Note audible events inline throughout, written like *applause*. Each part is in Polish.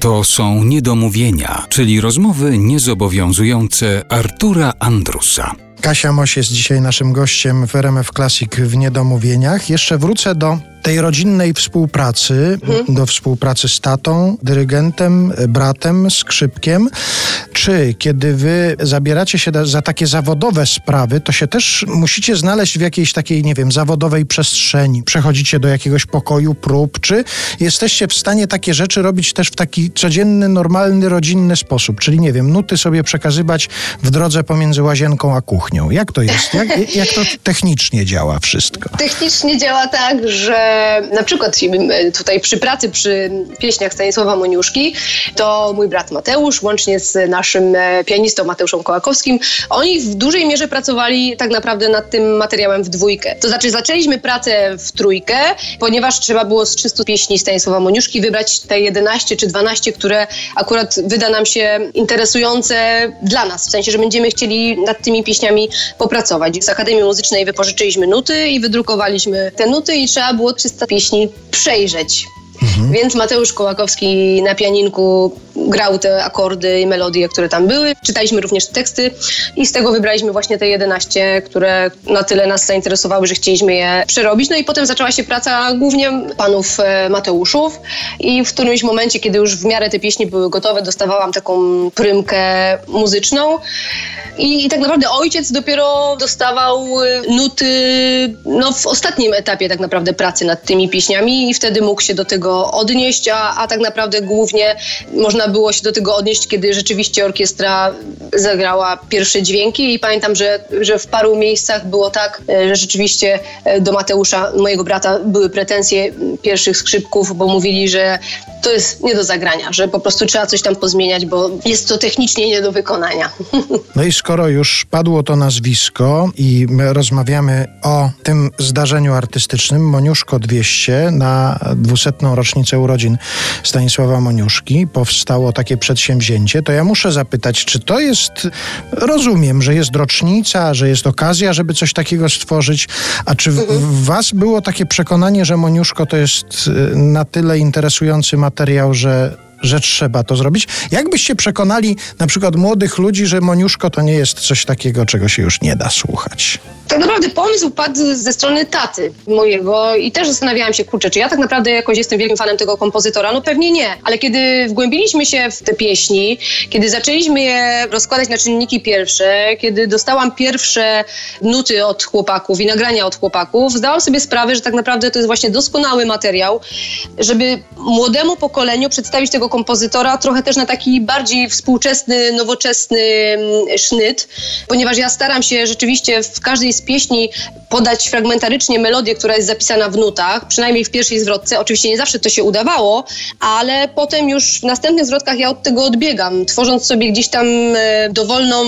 To są niedomówienia, czyli rozmowy niezobowiązujące Artura Andrusa. Kasia Moś jest dzisiaj naszym gościem w RMF Classic w Niedomówieniach. Jeszcze wrócę do tej rodzinnej współpracy, mhm. do współpracy z tatą, dyrygentem, bratem, skrzypkiem. Czy kiedy wy zabieracie się za takie zawodowe sprawy, to się też musicie znaleźć w jakiejś takiej, nie wiem, zawodowej przestrzeni? Przechodzicie do jakiegoś pokoju prób, czy jesteście w stanie takie rzeczy robić też w taki codzienny, normalny, rodzinny sposób? Czyli, nie wiem, nuty sobie przekazywać w drodze pomiędzy łazienką a kuchnią. Jak to jest? Jak, jak to *laughs* technicznie działa wszystko? Technicznie działa tak, że na przykład tutaj przy pracy, przy pieśniach Stanisława Moniuszki, to mój brat Mateusz, łącznie z naszym e, pianistą Mateuszem Kołakowskim, oni w dużej mierze pracowali tak naprawdę nad tym materiałem w dwójkę. To znaczy zaczęliśmy pracę w trójkę, ponieważ trzeba było z 300 pieśni Stanisława Moniuszki wybrać te 11 czy 12, które akurat wyda nam się interesujące dla nas, w sensie, że będziemy chcieli nad tymi pieśniami popracować. Z Akademii Muzycznej wypożyczyliśmy nuty i wydrukowaliśmy te nuty i trzeba było 300 pieśni przejrzeć. Mhm. Więc Mateusz Kołakowski na pianinku grał te akordy i melodie, które tam były. Czytaliśmy również teksty i z tego wybraliśmy właśnie te 11, które na tyle nas zainteresowały, że chcieliśmy je przerobić. No i potem zaczęła się praca głównie panów e, Mateuszów i w którymś momencie, kiedy już w miarę te pieśni były gotowe, dostawałam taką prymkę muzyczną. I, I, tak naprawdę ojciec dopiero dostawał y, nuty no, w ostatnim etapie tak naprawdę pracy nad tymi pieśniami i wtedy mógł się do tego odnieść, a, a tak naprawdę głównie można było się do tego odnieść, kiedy rzeczywiście orkiestra zagrała pierwsze dźwięki i pamiętam, że, że w paru miejscach było tak, e, że rzeczywiście e, do Mateusza, mojego brata, były pretensje pierwszych skrzypków, bo mówili, że to jest nie do zagrania, że po prostu trzeba coś tam pozmieniać, bo jest to technicznie nie do wykonania. *laughs* No i skoro już padło to nazwisko i my rozmawiamy o tym zdarzeniu artystycznym Moniuszko 200 na 200. rocznicę urodzin Stanisława Moniuszki powstało takie przedsięwzięcie, to ja muszę zapytać, czy to jest, rozumiem, że jest rocznica, że jest okazja, żeby coś takiego stworzyć, a czy w, w mhm. was było takie przekonanie, że Moniuszko to jest y, na tyle interesujący materiał, że że trzeba to zrobić. Jakbyście przekonali na przykład młodych ludzi, że Moniuszko to nie jest coś takiego, czego się już nie da słuchać? Tak naprawdę pomysł padł ze strony taty mojego i też zastanawiałam się, kurczę, czy ja tak naprawdę jakoś jestem wielkim fanem tego kompozytora? No pewnie nie, ale kiedy wgłębiliśmy się w te pieśni, kiedy zaczęliśmy je rozkładać na czynniki pierwsze, kiedy dostałam pierwsze nuty od chłopaków i nagrania od chłopaków, zdałam sobie sprawę, że tak naprawdę to jest właśnie doskonały materiał, żeby młodemu pokoleniu przedstawić tego kompozytora trochę też na taki bardziej współczesny, nowoczesny mm, sznyt, ponieważ ja staram się rzeczywiście w każdej z pieśni podać fragmentarycznie melodię, która jest zapisana w nutach, przynajmniej w pierwszej zwrotce. Oczywiście nie zawsze to się udawało, ale potem już w następnych zwrotkach ja od tego odbiegam, tworząc sobie gdzieś tam e, dowolną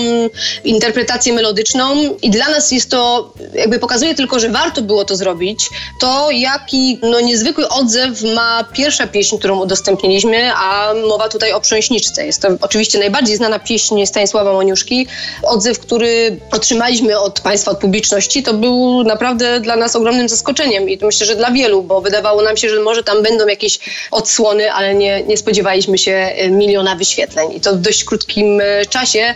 interpretację melodyczną i dla nas jest to, jakby pokazuje tylko, że warto było to zrobić, to jaki no, niezwykły odzew ma pierwsza pieśń, którą udostępniliśmy, a mowa tutaj o Prząśniczce. Jest to oczywiście najbardziej znana pieśń Stanisława Moniuszki. Odzew, który otrzymaliśmy od państwa, od publiczności, to był naprawdę dla nas ogromnym zaskoczeniem i myślę, że dla wielu, bo wydawało nam się, że może tam będą jakieś odsłony, ale nie, nie spodziewaliśmy się e, miliona wyświetleń i to w dość krótkim e, czasie.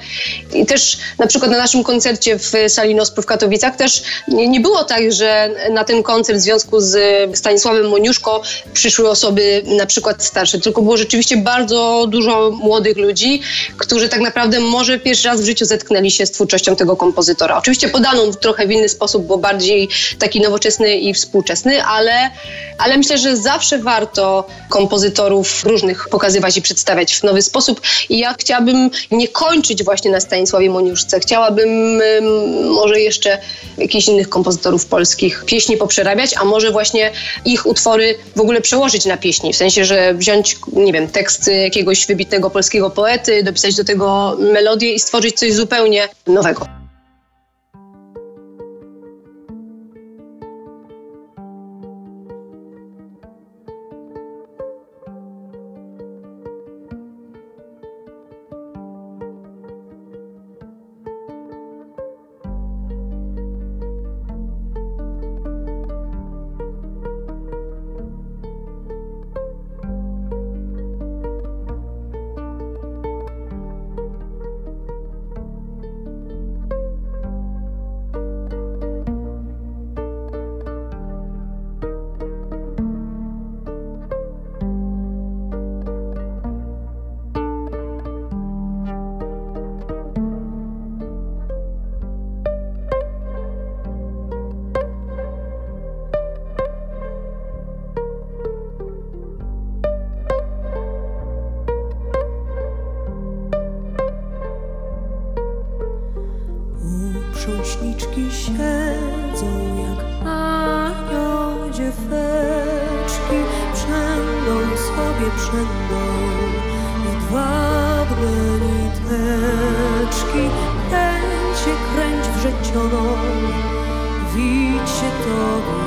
I też na przykład na naszym koncercie w sali Nospy w Katowicach też nie, nie było tak, że na ten koncert w związku z Stanisławem Moniuszko przyszły osoby na przykład starsze, tylko było rzeczywiście bardzo dużo młodych ludzi, którzy tak naprawdę może pierwszy raz w życiu zetknęli się z twórczością tego kompozytora. Oczywiście podaną trochę w inny sposób, bo bardziej taki nowoczesny i współczesny, ale, ale myślę, że zawsze warto kompozytorów różnych pokazywać i przedstawiać w nowy sposób. I ja chciałabym nie kończyć właśnie na Stanisławie Moniuszce. Chciałabym może jeszcze jakichś innych kompozytorów polskich pieśni poprzerabiać, a może właśnie ich utwory w ogóle przełożyć na pieśni. W sensie, że wziąć, nie wiem, tekst jakiegoś wybitnego polskiego poety, dopisać do tego melodię i stworzyć coś zupełnie nowego. Księżniczki siedzą jak anioł dzieweczki Przędą sobie przędą jedwabne niteczki Kręć się, kręć wrzecioną, widź się tobie,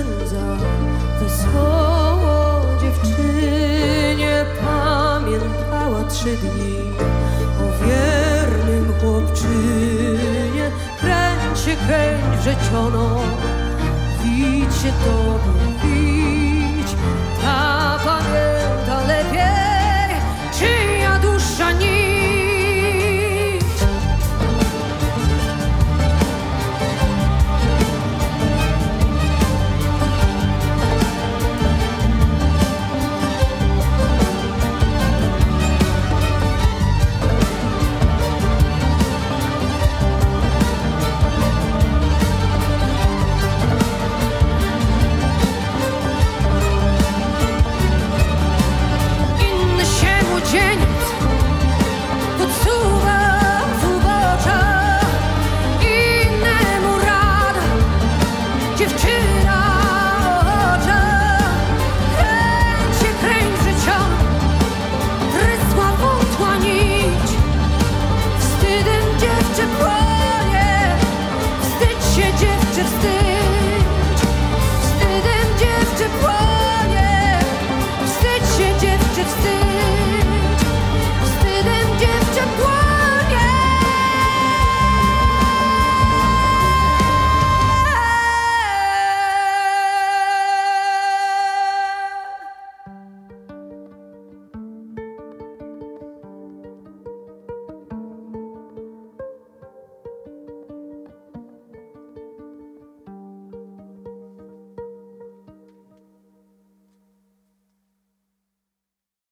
przędza, wesoło dziewczynie pamiętała trzy dni o wiernym chłopczynie. Kręć się, kręć wrzeciono, widź się tobie, widź